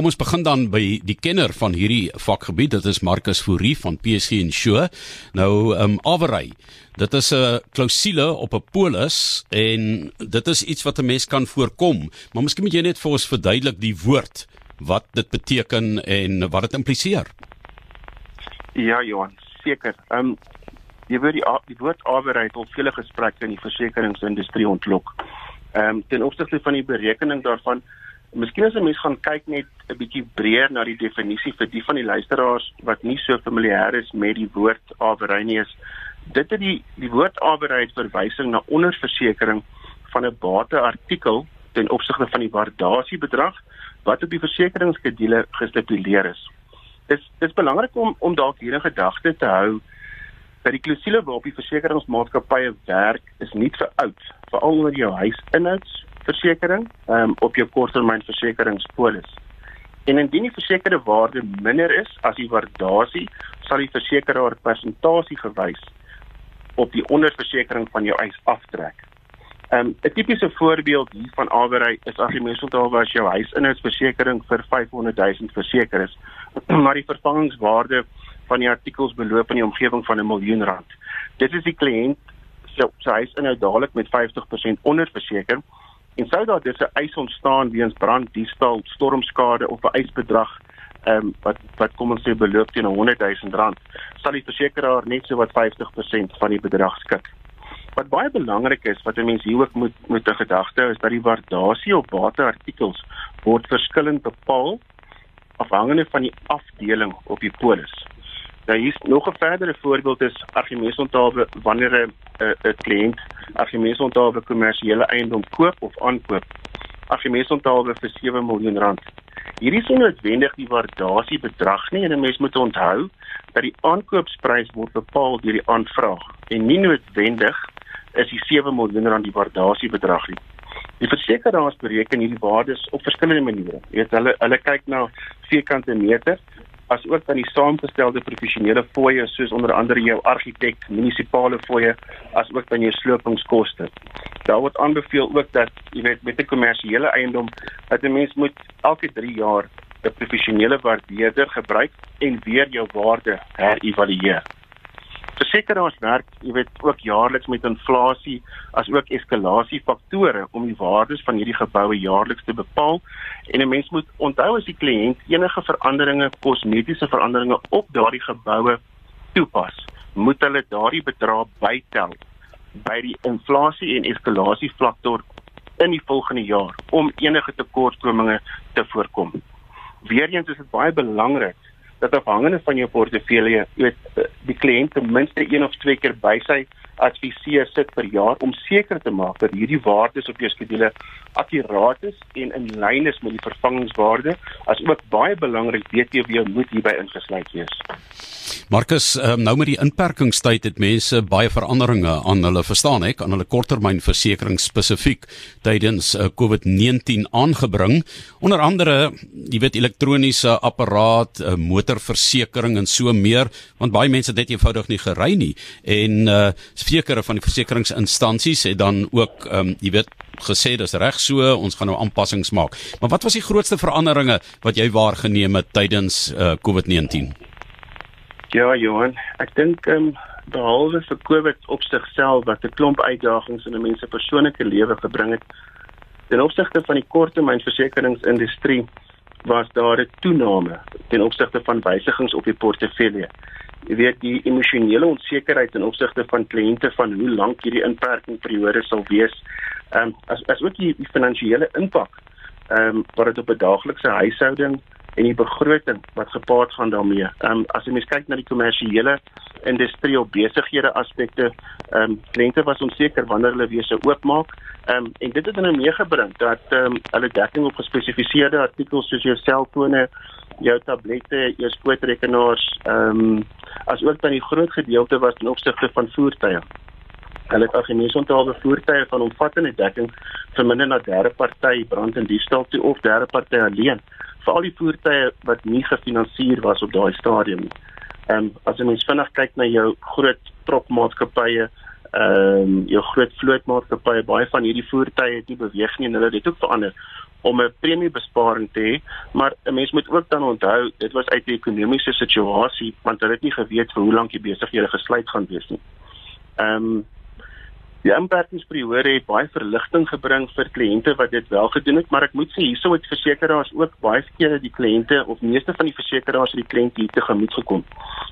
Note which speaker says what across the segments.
Speaker 1: kom ons begin dan by die kenner van hierdie vakgebied. Dit is Marcus Fourie van PSG Insure. Nou ehm um, averry. Dit is 'n klousule op 'n polis en dit is iets wat 'n mens kan voorkom. Maar miskien moet jy net vir ons verduidelik die woord wat dit beteken en wat dit impliseer.
Speaker 2: Ja, Johan, seker. Ehm um, jy weet die die woord averry het al vele gesprekke in die versekeringsindustrie ontlok. Ehm um, ten opsigte van die berekening daarvan Miskien as 'n mens gaan kyk net 'n bietjie breër na die definisie vir die van die luisteraars wat nie so familier is met die woord averry nie is dit het die die woord het verwysing na onderversekering van 'n bateartikel ten opsigte van die waardasiebedrag wat op die versekeringsskedule gestipuleer is. Dis dis belangrik om om dalk hier in gedagte te hou dat die klousule waarop die versekeringsmaatskappye werk is nie vir oud veral oor jou huisinhouds versekering um, op jou korttermynversekeringspolis. En indien die versekerde waarde minder is as die waardasie, sal die versekeraar persentasie gewys op die onderversekering van jou eis aftrek. Um, 'n tipiese voorbeeld hier van awery is as jy mens onthou as jou huisinhoudsversekering vir 500 000 verseker is, maar die vervangingswaarde van die artikels beloop in die omgewing van 'n miljoen rand. Dit is die kliënt se so, huisinhoud dadelik met 50% onderverseker En sou daar dus 'n eis ontstaan weens brand, diefstal, stormskade of 'n eisbedrag ehm um, wat wat kom ons sê beloop teen 100 000 rand, sal die versekeraar net so wat 50% van die bedrag skik. Wat baie belangrik is wat 'n mens hier ook moet moet in gedagte is dat die waardasie op bateartikels word verskillend bepaal afhangende van die afdeling op die polis. Nou hier is nog 'n verdere voorbeeld is Archimedes onthaalwe wanneer 'n 'n kliënt Archimedes onthaalwe kommersiële eiendom koop of aankoop. Archimedes onthaalwe vir 7 miljoen rand. Hierdie is noodwendig die waardasie bedrag nie en 'n mens moet onthou dat die aankoopsprys word bepaal deur die aanvraag en nie noodwendig is die 7 miljoen rand die waardasie bedrag nie. Die versekeraars bereken hierdie waardes op verskillende maniere. Jy weet hulle hulle kyk na vierkante meter as ook dan die saamgestelde professionele fooie soos onder andere jou argitek, munisipale fooie, as ook dan jou slopingskoste. Daar word aanbeveel ook dat jy weet met 'n kommersiële eiendom dat 'n mens moet elke 3 jaar 'n professionele waardeerder gebruik en weer jou waarde herëvalueer versekeraars werk, jy weet, ook jaarliks met inflasie as ook eskalasie faktore om die waardes van hierdie geboue jaarliks te bepaal. En 'n mens moet onthou as die kliënt enige veranderinge, kosmetiese veranderinge op daardie geboue toepas, moet hulle daardie bedrag bytel by die inflasie en eskalasie faktor in die volgende jaar om enige tekortkominge te voorkom. Weereens is dit baie belangrik dat afhangende van jou portefeulje, jy weet die kliënt ten minste een of twee keer by sy adviseur sit per jaar om seker te maak dat hierdie waardes op jou skedule akkuraat is en in lyn is met die vervangingswaarde, asook baie belangrik BTW moet hierby ingesluit wees.
Speaker 1: Markus, um, nou met die inperkingstyd het mense baie veranderinge aan hulle verstaan ek aan hulle korttermynversekering spesifiek tydens uh, COVID-19 aangebring. Onder andere, jy weet elektroniese apparaat, uh, motorversekering en so meer, want baie mense het dit eenvoudig nie gery nie en uh sekere van die versekeringsinstansies het dan ook um, jy weet gesê dis reg so, ons gaan nou aanpassings maak. Maar wat was die grootste veranderinge wat jy waargeneem het tydens uh, COVID-19?
Speaker 2: Ja, Johan, ek dink ehm um, behalwe vir COVID op sigself wat 'n klomp uitdagings in 'n mens se persoonlike lewe gebring het, ten opsigte van die korttermynversekeringsindustrie was daar 'n toename ten opsigte van wysigings op die portefeulje. Jy weet die emosionele onsekerheid ten opsigte van kliënte van hoe lank hierdie inperkingperiode sal wees, ehm um, as as ook die, die finansiële impak ehm um, wat dit op 'n daaglikse huishouding en die begroting wat gepaard gaan daarmee. Ehm um, as jy mens kyk na die kommersiële industrie op besighede aspekte, ehm um, kliënte was onseker wanneer hulle weer sou oopmaak. Ehm um, en dit het dan meegebring dat ehm um, hulle dekking op gespesifiseerde artikels soos jou selfone, jou tablette, jou skootrekenaars, ehm um, as ook dan die groot gedeelte was ten opsigte van voertuie. Hulle het algemeen onthaalde voertuie van omvattende dekking vir minder na derde party brand en diefstal toe of derde party alleen vir al die voertuie wat nie gefinansier was op daai stadium. Ehm um, as jy mens vinnig kyk na jou groot trokmaatskappye, ehm um, jou groot vlootmaatskappye, baie van hierdie voertuie het nie beweeg nie en hulle het ook verander om 'n premiebesparing te hê, maar 'n mens moet ook dan onthou dit was uit 'n ekonomiese situasie want hulle het nie geweet vir hoe lank die besighede gesluit gaan wees nie. Ehm um, Die inperkingsperiode het baie verligting gebring vir kliënte wat dit wel gedoen het, maar ek moet sê hierso het versekerings ook baie kere die kliënte of meeste van die versekerings die kliënt hier te gemoed gekom.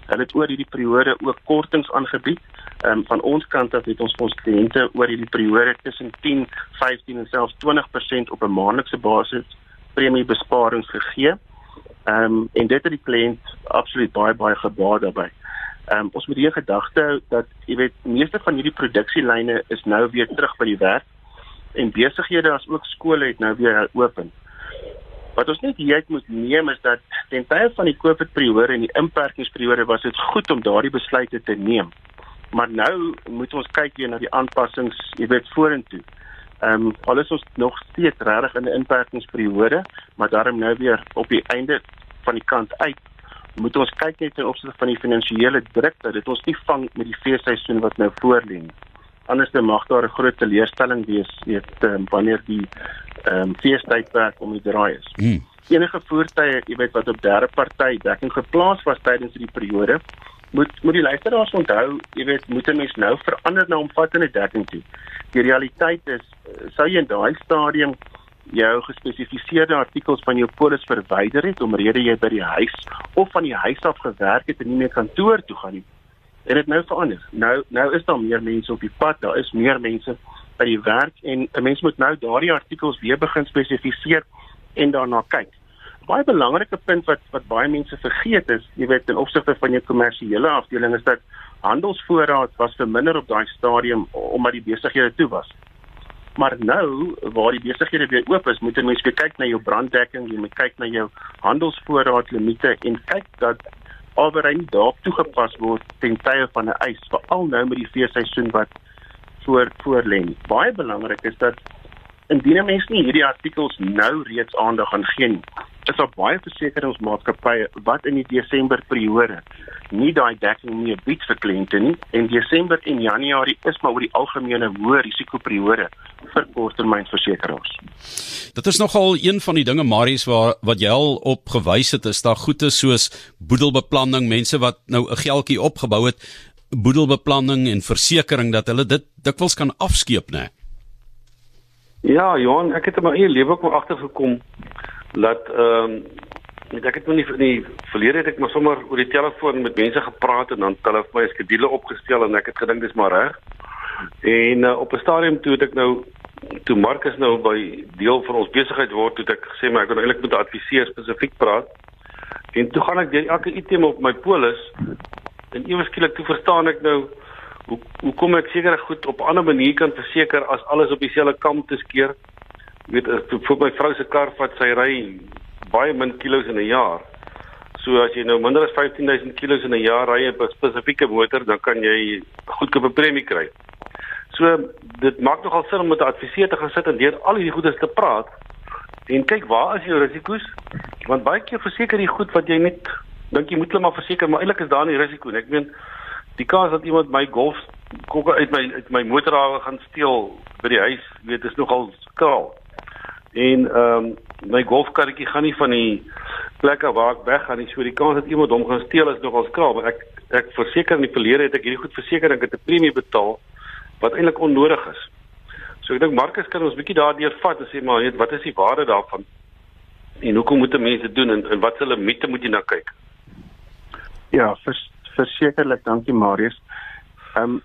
Speaker 2: Hulle het oor hierdie periode ook kortings aangebied. Ehm um, van ons kant af het ons ons kliënte oor hierdie periode tussen 10, 15 en selfs 20% op 'n maandelikse basis premiebesparings gegee. Ehm um, en dit het die kliënt absoluut baie baie gebaat daarbey. Ehm um, ons moet hier gedagte hou dat jy weet meeste van hierdie produksielyne is nou weer terug by die werk en besighede as ook skole het nou weer oop. Wat ons net hier moet neem is dat ten tye van die COVID periode en die inperkingsperiode was dit goed om daardie besluite te neem. Maar nou moet ons kyk weer na die aanpassings, jy weet vorentoe. Ehm um, alles ons nog steeds regtig in 'n inperkingsperiode, maar daarom nou weer op die einde van die kant uit moet ons kyk net ten opsigte van die finansiële druk dat dit ons nie vang met die feesseisoen wat nou voorlê nie. Anders dan mag daar 'n groot teleurstelling wees weet um, wanneer die ehm um, feestydperk om die draai is. Hmm. Enige voertuie, jy weet wat op derde party dekking geplaas was tydens die periode, moet moet die luisteraars onthou, jy weet moet 'n mens nou verander na omvattende dekking toe. Die realiteit is sou jy in daai stadium jou gespesifiseerde artikels van jou polis verwyder het omrede jy by die huis of van die huis af gewerk het en nie meer kantoor toe gaan nie. En dit nou verander. Nou nou is daar meer mense op die pad, daar is meer mense by die werk en 'n mens moet nou daardie artikels weer begin spesifiseer en daarna kyk. Baie belangrike punt wat wat baie mense vergeet is, jy weet in opsigte van jou kommersiële afdeling is dat handelsvoorraad was verminder op daai stadium omdat die besighede toe was. Maar nou waar die besighede weer oop is, moet jy mens weer kyk na jou branddekking, jy moet kyk na jou handelsvoorraad limite en kyk dat alreeds daarop toegepas word ten tye van 'n eis, veral nou met die feesseisoen wat voor voor lê. Baie belangrik is dat indien 'n mens nie hierdie artikels nou reeds aandag aan gee nie, is daar baie versekeringsmaatskappye wat in die Desember periode nie daai dekking meer bied vir kliënte nie en Desember en Januarie is maar oor die algemene hoë risikoperiode vir korttermynversekerings.
Speaker 1: Dit is nogal een van die dinge Marius waar wat jy al op gewys het is daar goeie soos boedelbeplanning, mense wat nou 'n geldjie opgebou het, boedelbeplanning en versekerings dat hulle dit dikwels kan afskeep, né?
Speaker 3: Ja, Johan, ek het in my eie lewe ook agtergekom dat ehm um, ek het nog nie in die verlede het ek maar sommer oor die telefoon met mense gepraat en dan het hulle vir my 'n skedule opgestel en ek het gedink dis maar reg. En uh, op 'n stadium toe het ek nou toe Marcus nou by deel van ons besigheid word, het ek gesê maar ek wil eintlik met 'n adviseur spesifiek praat. En toe gaan ek deur elke item op my polis en ewe skielik toe verstaan ek nou hoe hoe kom ek seker goed op 'n ander manier kan verseker as alles op dieselfde kam te skeer weet as vir my vrou se kar vat sy ry baie min kilos in 'n jaar. So as jy nou minder as 15000 kilos in 'n jaar ry op 'n spesifieke motor, dan kan jy goedkoop premie kry. So dit maak nogal sin om met 'n adviseur te gaan sit en deur al hierdie goedes te praat en kyk waar is jou risiko's? Want baie keer verseker jy goed wat jy net dink jy moet net maar verseker, maar eintlik is daar nie risiko nie. Ek meen die kans dat iemand my golf kokke uit my uit my motorhawe gaan steel by die huis, weet is nogal skaal. En ehm um, my golfkarretjie gaan nie van die plek af waar ek weg gaan nie. So die kans dat iemand hom gaan steel is nogal skraal, maar ek ek verseker in die verlede het ek hierdie goed verseker ek het 'n premie betaal wat eintlik onnodig is. So ek dink Marcus kan ons bietjie daardeur vat en sê maar weet wat is die waarde daarvan? En hoekom moet mense doen en, en wat se limite moet jy nou kyk?
Speaker 2: Ja, vers, versekerlik, dankie Marius. Ehm um,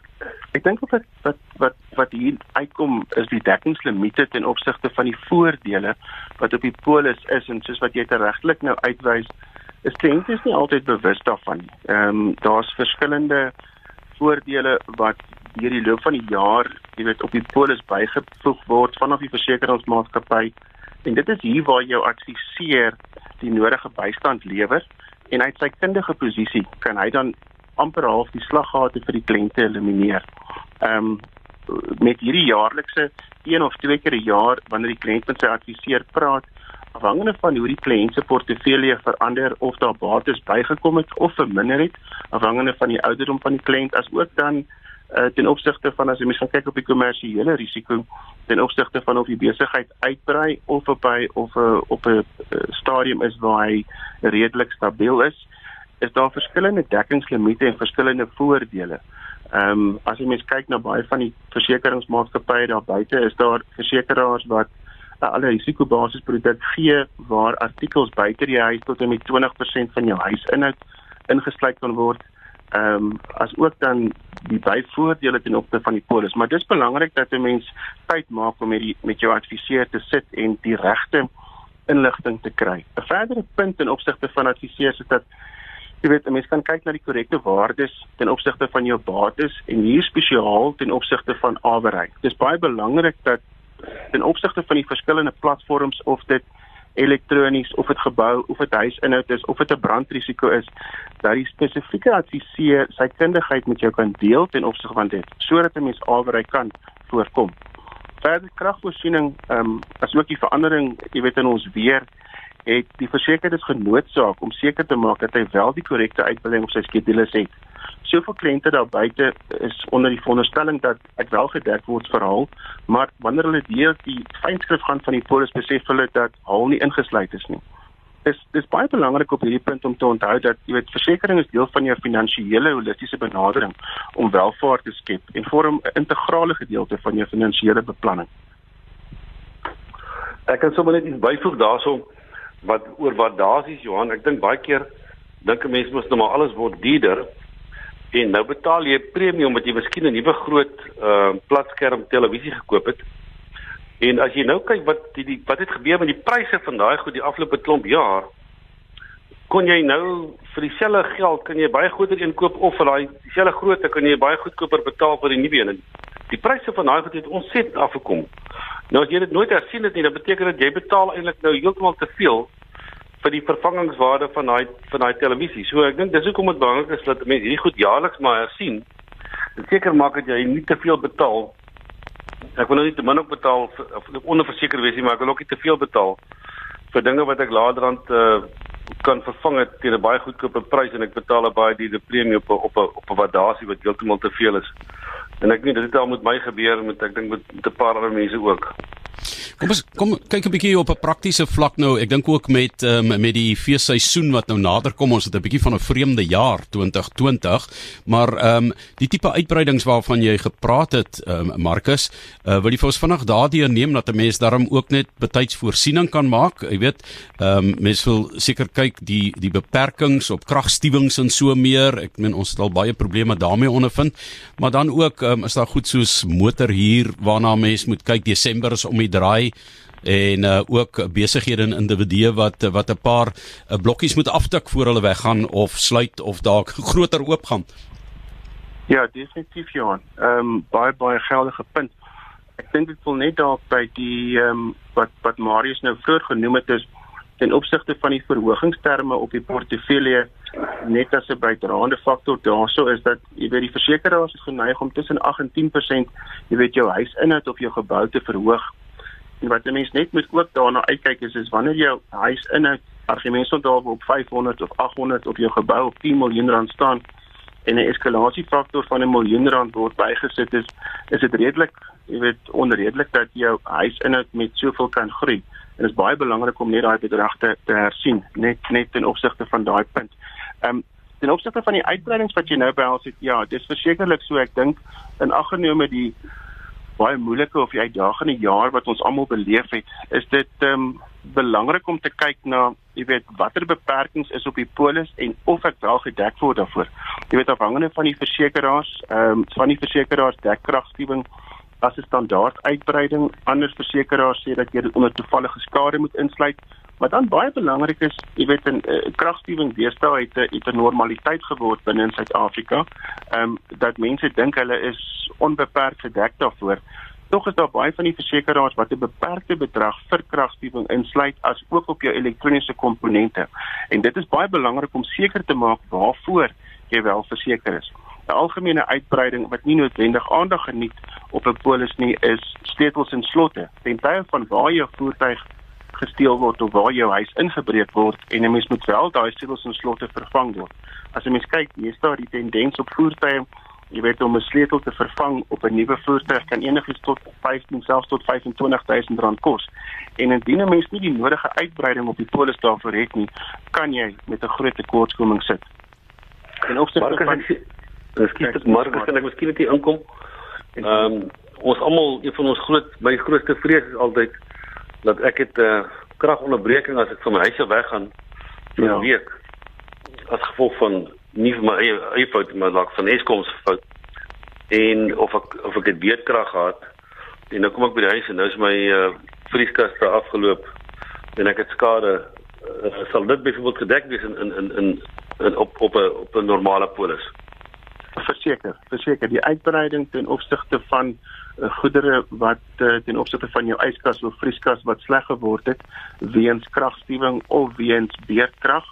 Speaker 2: ek dink wat wat wat wat hier uitkom is die dekkingslimite ten opsigte van die voordele wat op die polis is en soos wat jy regtelik nou uitwys is kliënte nie altyd bewus daarvan nie. Ehm um, daar's verskillende voordele wat deur die loop van die jaar, jy weet, op die polis bygevoeg word vanaf die versekeringsmaatskappy en dit is hier waar jou adviseur die nodige bystand lewer en uit sy kundige posisie kan hy dan amper half die slaggate vir die kliënte elimineer. Ehm um, met hierdie jaarlikse een of twee keer 'n jaar wanneer die kliënt met sy adviseur praat, afhangende van hoe die kliënt se portefeulje verander of daar bates bygekom het of verminder het, afhangende van die ouderdom van die kliënt as ook dan uh, ten opsigte van as jy mens gaan kyk op die kommersiële risiko ten opsigte van of die besigheid uitbrei of op by of uh, op 'n uh, stadium is waar hy redelik stabiel is, is daar verskillende dekkingslimite en verskillende voordele. Ehm um, as jy mens kyk na baie van die versekeringsmaatskappye daar buite, is daar versekerings wat uh, alle risikobasisproduk gee waar artikels buite die huis tot en met 20% van jou huisinhoud ingesluit kan word ehm um, as ook dan die byvoordele ten opsigte van die polis. Maar dis belangrik dat 'n mens tyd maak om met die met jou adviseur te sit en die regte inligting te kry. 'n Verdere punt ten opsigte van adviseurs is dat jy weet 'n mens kan kyk na die korrekte waardes ten opsigte van jou bates en hier spesiaal ten opsigte van awery. Dis baie belangrik dat ten opsigte van die verskillende platforms of dit elektronies of dit gebou of dit huisinhoud is of dit 'n brandrisiko is dat die spesifieke adviseur sy kundigheid met jou kan deel ten opsigte van dit sodat 'n mens alweer kan voorkom. Verder kragvoorsiening ehm um, as ook die verandering, jy weet in ons weer het die versekerders genoodsaak om seker te maak dat hy wel die korrekte uitbetaling op sy skedules het soveel kliënte daar buite is onder die veronderstelling dat ek wel gedek word vir hul, maar wanneer hulle deur die fynskrif gaan van die polis besef hulle dat hul nie ingesluit is nie. Dis dis baie belangrik op hierdie punt om te onthou dat jy weet versekerings is deel van jou finansiële holistiese benadering om welvaart te skep en vorm 'n integrale gedeelte van jou finansiële beplanning.
Speaker 3: Ek kan sommer net iets byvoeg daaroor wat oor waardasies Johan, ek dink baie keer dink 'n mens moet nou maar alles word duurder En nou betaal jy 'n premie omdat jy miskien 'n nuwe groot uh platskerm televisie gekoop het. En as jy nou kyk wat die, die wat het gebeur met die pryse van daai goed die afgelope klomp jaar, kon jy nou vir dieselfde geld kan jy baie groter een koop of vir daai dieselfde grootte kan jy baie goedkoper betaal vir die nuwe een. Die pryse van daai goed het ontsettend afgekom. Nou as jy dit nooit hersien het nie, dan beteken dit jy betaal eintlik nou heeltemal te veel vir die vervangingswaarde van daai van daai televisie. So ek dink dis hoekom dit belangrik is dat mense hierdie goed jaarliks maar hersien. Dit seker maak dat jy nie te veel betaal. Ek wil nou nie te min op betaal of onderverseker wees nie, maar ek wil ook nie te veel betaal vir dinge wat ek laterand uh, kan vervang het teen 'n baie goedkope prys en ek betaal 'n baie duur premie op op op 'n waardasie wat heeltemal te veel is. En ek weet dit het al met my gebeur met ek dink met, met 'n paar ander mense ook.
Speaker 1: Kom ons kom kyk 'n bietjie op 'n praktiese vlak nou. Ek dink ook met um, met die feesseisoen wat nou nader kom, ons het 'n bietjie van 'n vreemde jaar 2020, maar ehm um, die tipe uitbreidings waarvan jy gepraat het, ehm um, Marcus, uh, wil jy vir ons vinnig daardeur neem dat 'n mens daarom ook net betyds voorsiening kan maak? Jy weet, ehm um, mens wil seker kyk die die beperkings op kragstuwings en so meer. Ek meen ons het al baie probleme daarmee ondervind, maar dan ook ehm um, is daar goed soos motorhuur waarna mens moet kyk Desember is om die draai en uh, ook besighede en individue wat wat 'n paar uh, blokkies moet aftik voor hulle weggaan of sluit of dalk groter oopgaan.
Speaker 2: Ja, definitief Johan. Ehm um, baie baie geldige punt. Ek dink dit wil net dalk by die ehm um, wat wat Marius nou vroeër genoem het is ten opsigte van die verhogingsterme op die portefeulje net as 'n bydraende faktor daarso is dat jy weet die versekeraars is geneig om tussen 8 en 10% jy weet jou huisinhoud of jou gebou te verhoog En wat 'n mens net moet ook daarna uitkyk is is wanneer jou huis in 'n daar op 500 of 800 op jou gebou op 10 miljoen rand staan en 'n eskalasiefaktor van 'n miljoen rand word bygesit is is dit redelik jy weet onredelik dat jou huis in met soveel kan groei en dit is baie belangrik om net daai bedrag te, te hersien net net ten opsigte van daai punt. Ehm um, ten opsigte van die uitbreidings wat jy nou behels het ja dis versekerlik so ek dink in aggenome die baie moeilike of uitdagende jaar wat ons almal beleef het, is dit ehm um, belangrik om te kyk na, jy weet, watter beperkings is op die polis en of ek wel gedek word daarvoor. Jy weet afhangende van die versekeraars, ehm um, van die versekeraars dekkragstuwing as 'n standaard uitbreiding, ander versekeraars sê dat jy dit onder toevallige skade moet insluit. Wat dan baie belangrik is, jy weet 'n uh, kragstuwing deesdae het 'n het 'n normaliteit geword binne in Suid-Afrika. Ehm um, dat mense dink hulle is onbeperk gedek daarvoor. Tog is daar baie van die versekeraars wat 'n beperkte bedrag vir kragstuwing insluit as ook op jou elektroniese komponente. En dit is baie belangrik om seker te maak waarvoor jy wel verseker is. 'n Algemene uitbreiding wat nie noodwendig aandag geniet op 'n polis nie is sleutels en slotte. Ten tye van waar jou voertuig gesteel word of waar jou huis ingebreek word en 'n mens moet wel daai sleutels en slotte vervang word. As 'n mens kyk, hier staan die tendens op voertuie Jy weet om 'n sleutel te vervang op 'n nuwe voertuig kan enigiets tot 15 selfs tot 25000 rand kos. En indien 'n mens nie die nodige uitbreiding op die polis daarvoor het nie, kan jy met 'n groot tekortkoming sit.
Speaker 3: En ook sê van Ekskuus, dit Marcus, kan ek miskien net inkom? Ehm um, ons almal, een van ons groot my grootste vrees is altyd dat ek het 'n uh, eh, kragonderbreking as ek van my huis af weggaan vir 'n ja. week as gevolg van nie vir my eie eie fout maar dalk van Eskom se fout en of ek of ek het beerdkrag gehad en nou kom ek by die huis en nou is my uh, vrieskas daar afgeloop en ek het skade uh, sal dit byvoorbeeld gedek wees in in in in, in op op 'n op 'n normale polis
Speaker 2: verseker verseker die uitbreiding ten opsigte van uh, goedere wat uh, ten opsigte van jou yskas of vrieskas wat sleg geword het weens kragstuwing of weens beerdkrag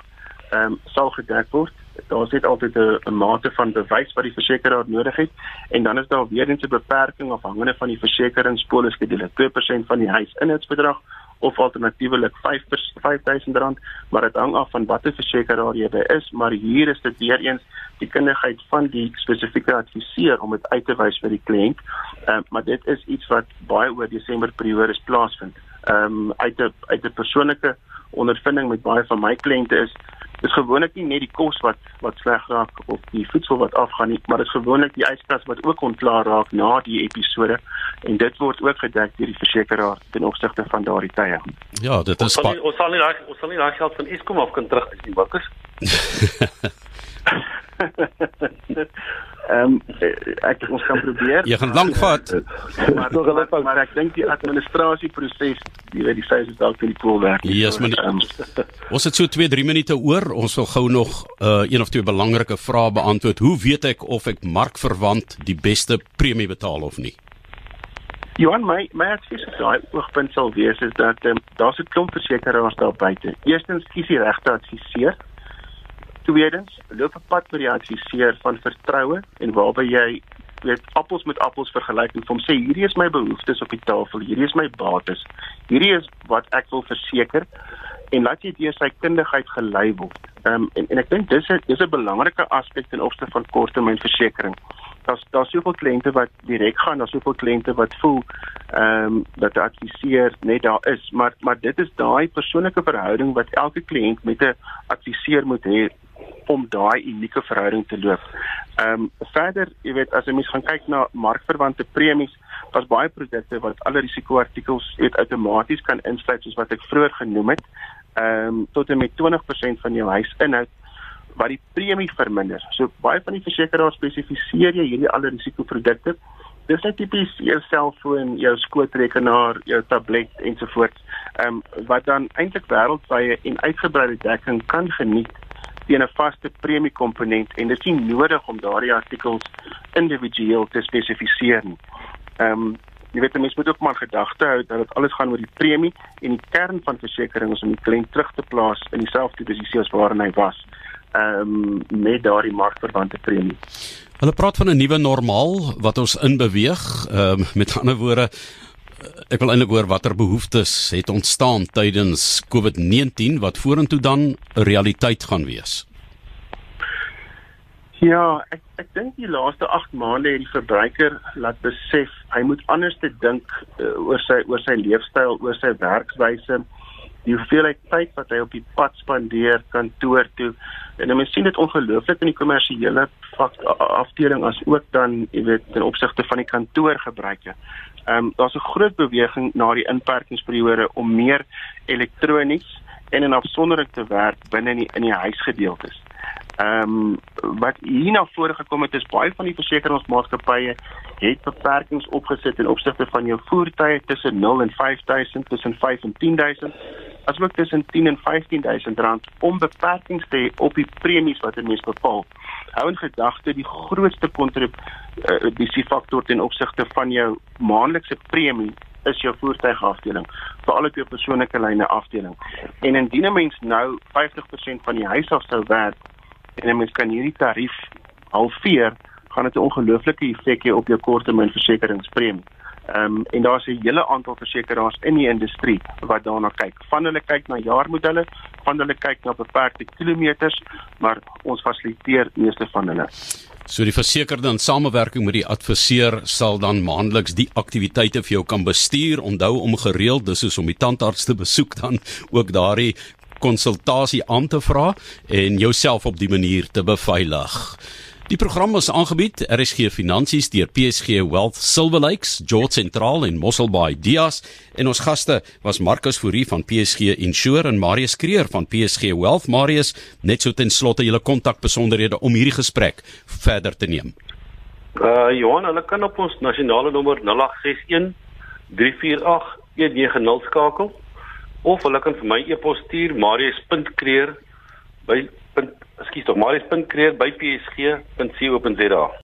Speaker 2: ehm um, sal gedek word. Daar's net altyd 'n mate van bewys wat die versekeraar nodig het en dan is daar weer 'n beperking afhangende van die versekeringspoliskedule 2% van die huisinhoudsbedrag of alternatiefelik 5 5000 rand maar dit hang af van watter versekeraar jy by is maar hier is dit weer eens die kundigheid van die spesifieke adviseur om dit uit te wys vir die kliënt. Uh, maar dit is iets wat baie oor Desember periode plaasvind. Um, uit 'n uit 'n persoonlike ondervinding met baie van my kliënte is dis gewoonlik nie net die kos wat wat sleg raak of die voedsel wat afgaan nie, maar dit is gewoonlik die yskas wat ook ontklaar raak na die episode en dit word ook gedek deur die versekeraar ten opsigte van daardie tye.
Speaker 1: Ja, dit is
Speaker 3: ons sal nie, ons sal nie daai ons sal nie daai geld van Eskom af kan terug is nie, Bakkers.
Speaker 2: Ehm um, ek ons gaan probeer.
Speaker 1: Jy gaan lank vat.
Speaker 2: maar tog hulle pas maar ek dink die administrasieproses, jy weet die sê is dalk nie cool werk
Speaker 1: nie. Yes, maar um, ons het so 2-3 minute oor. Ons wil gou nog uh, een of twee belangrike vrae beantwoord. Hoe weet ek of ek markverwant die beste premie betaal of nie?
Speaker 2: Johan, my my advies op daai oogpunt sal wees is dat um, daar's 'n klomp versekerings daar buite. Eerstens kies die regte adviseur Tweedens, loop 'n pad met die adviseur van vertroue en waarby jy weet appels met appels vergelyk en hom sê hierdie is my behoeftes op die tafel, hierdie is my bates. Hierdie is wat ek wil verseker en laat jy deur sy kundigheid gelei word. Ehm um, en en ek dink dis 'n dis 'n belangrike aspek ten opsigte van korttermynversekering. Daar's daar's soveel kliënte wat direk gaan, daar's soveel kliënte wat voel ehm um, dat die adviseur net daar is, maar maar dit is daai persoonlike verhouding wat elke kliënt met 'n adviseur moet hê om daai unieke verhouding te loop. Ehm um, verder, jy weet as jy mens gaan kyk na markverwante premies, daar's baie produkte wat alle risikoartikels weet outomaties kan insluit soos wat ek vroeër genoem het. Ehm um, tot en met 20% van jou huisinhoud wat die premie verminder. So baie van die versekeraars spesifiseer jy hierdie alle risikoprodukte. Dis net tipies jou selfoon, jou skootrekenaar, jou tablet ensovoorts. Ehm um, wat dan eintlik wêreldwye en uitgebreide dekking kan geniet teen 'n vaste premiekomponent en dit is nie nodig om daardie artikels individueel te spesifiseer nie. Ehm um, jy weet mense moet ook maar gedagte hou dat dit alles gaan oor die premie en die kern van versekerings om die kliënt terug te plaas in dieselfde posisie as waarin hy was. Ehm um, met daardie markverwante premie.
Speaker 1: Hulle praat van 'n nuwe normaal wat ons inbeweeg. Ehm um, met ander woorde ek wil eintlik hoor watter behoeftes het ontstaan tydens COVID-19 wat vorentoe dan 'n realiteit gaan wees.
Speaker 2: Ja, ek ek dink die laaste 8 maande het die verbruiker laat besef hy moet anders te dink uh, oor sy oor sy leefstyl, oor sy werkswyse, die hoeveelheid tyd wat hy op die pad spandeer kantoor toe. En mense sien dit ongelooflik in die kommersiële afdeling as ook dan, jy weet, ten opsigte van die kantoorgebruike. Ehm um, daar's 'n groot beweging na die inperkingsperiode om meer elektronies en in afsondering te werk binne in die, in die huisgedeeltes. Ehm um, wat hier na vore gekom het is baie van die versekeringsmaatskappye het beperkings opgesit in opsigte van jou voertuie tussen 0 en 5000 tussen 5 en 10000 asook tussen 10 en 15000 rand om beperkings te hê op die premies wat 'n mens bepaal. Hou in gedagte die grootste kontribusie uh, faktor ten opsigte van jou maandelikse premie is jou voertuigafdeling, veral op jou persoonlike lyne afdeling. En indien 'n mens nou 50% van die huis af sou werk en 'n mens kan hierdie tarief halveer, gaan dit 'n ongelooflike effek hê op jou korttermynversekeringspremie. Ehm um, en daar's 'n hele aantal versekerings in die industrie wat daarna kyk. Van hulle kyk na jaarmodelle van hulle kyk na beperkte kilometers, maar ons fasiliteer meeste van hulle.
Speaker 1: So die versekerde in samewerking met die adviseur sal dan maandeliks die aktiwiteite vir jou kan bestuur. Onthou om gereeld dis soos om die tandarts te besoek dan ook daardie konsultasie aan te vra en jouself op die manier te beveilig. Die program was aangebied RSG Finansies deur PSG Wealth Silver Lakes, George Central en Mosselbaai Dias en ons gaste was Marcus Fourie van PSG Insure en Marius Kreer van PSG Wealth. Marius, net so ten slotte julle kontakbesonderhede om hierdie gesprek verder te neem.
Speaker 3: Uh Johan, hulle kan op ons nasionale nommer 0861 348 190 skakel of hulle kan vir my e-pos stuur marius.kreer by ekskuus tog marius.kreer by psg.co.za